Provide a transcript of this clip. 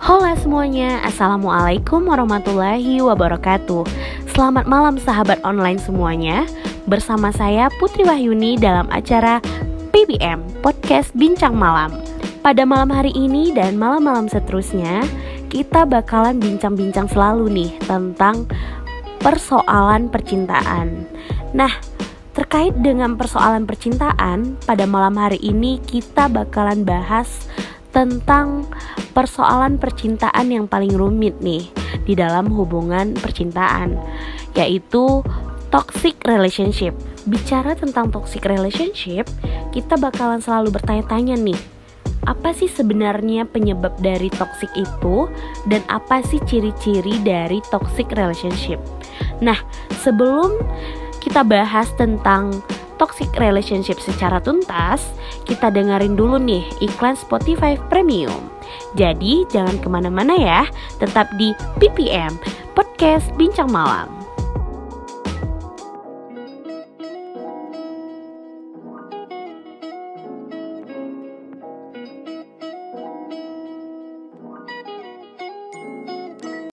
Halo semuanya, Assalamualaikum warahmatullahi wabarakatuh. Selamat malam sahabat online semuanya. Bersama saya Putri Wahyuni dalam acara PBM Podcast Bincang Malam. Pada malam hari ini dan malam-malam seterusnya Kita bakalan bincang-bincang selalu nih tentang persoalan percintaan. Nah, terkait dengan persoalan percintaan Pada malam hari ini kita bakalan bahas tentang persoalan percintaan yang paling rumit nih di dalam hubungan percintaan, yaitu toxic relationship. Bicara tentang toxic relationship, kita bakalan selalu bertanya-tanya nih, apa sih sebenarnya penyebab dari toxic itu dan apa sih ciri-ciri dari toxic relationship? Nah, sebelum kita bahas tentang toxic relationship secara tuntas, kita dengerin dulu nih iklan Spotify Premium. Jadi jangan ke mana-mana ya, tetap di PPM, Podcast Bincang Malam.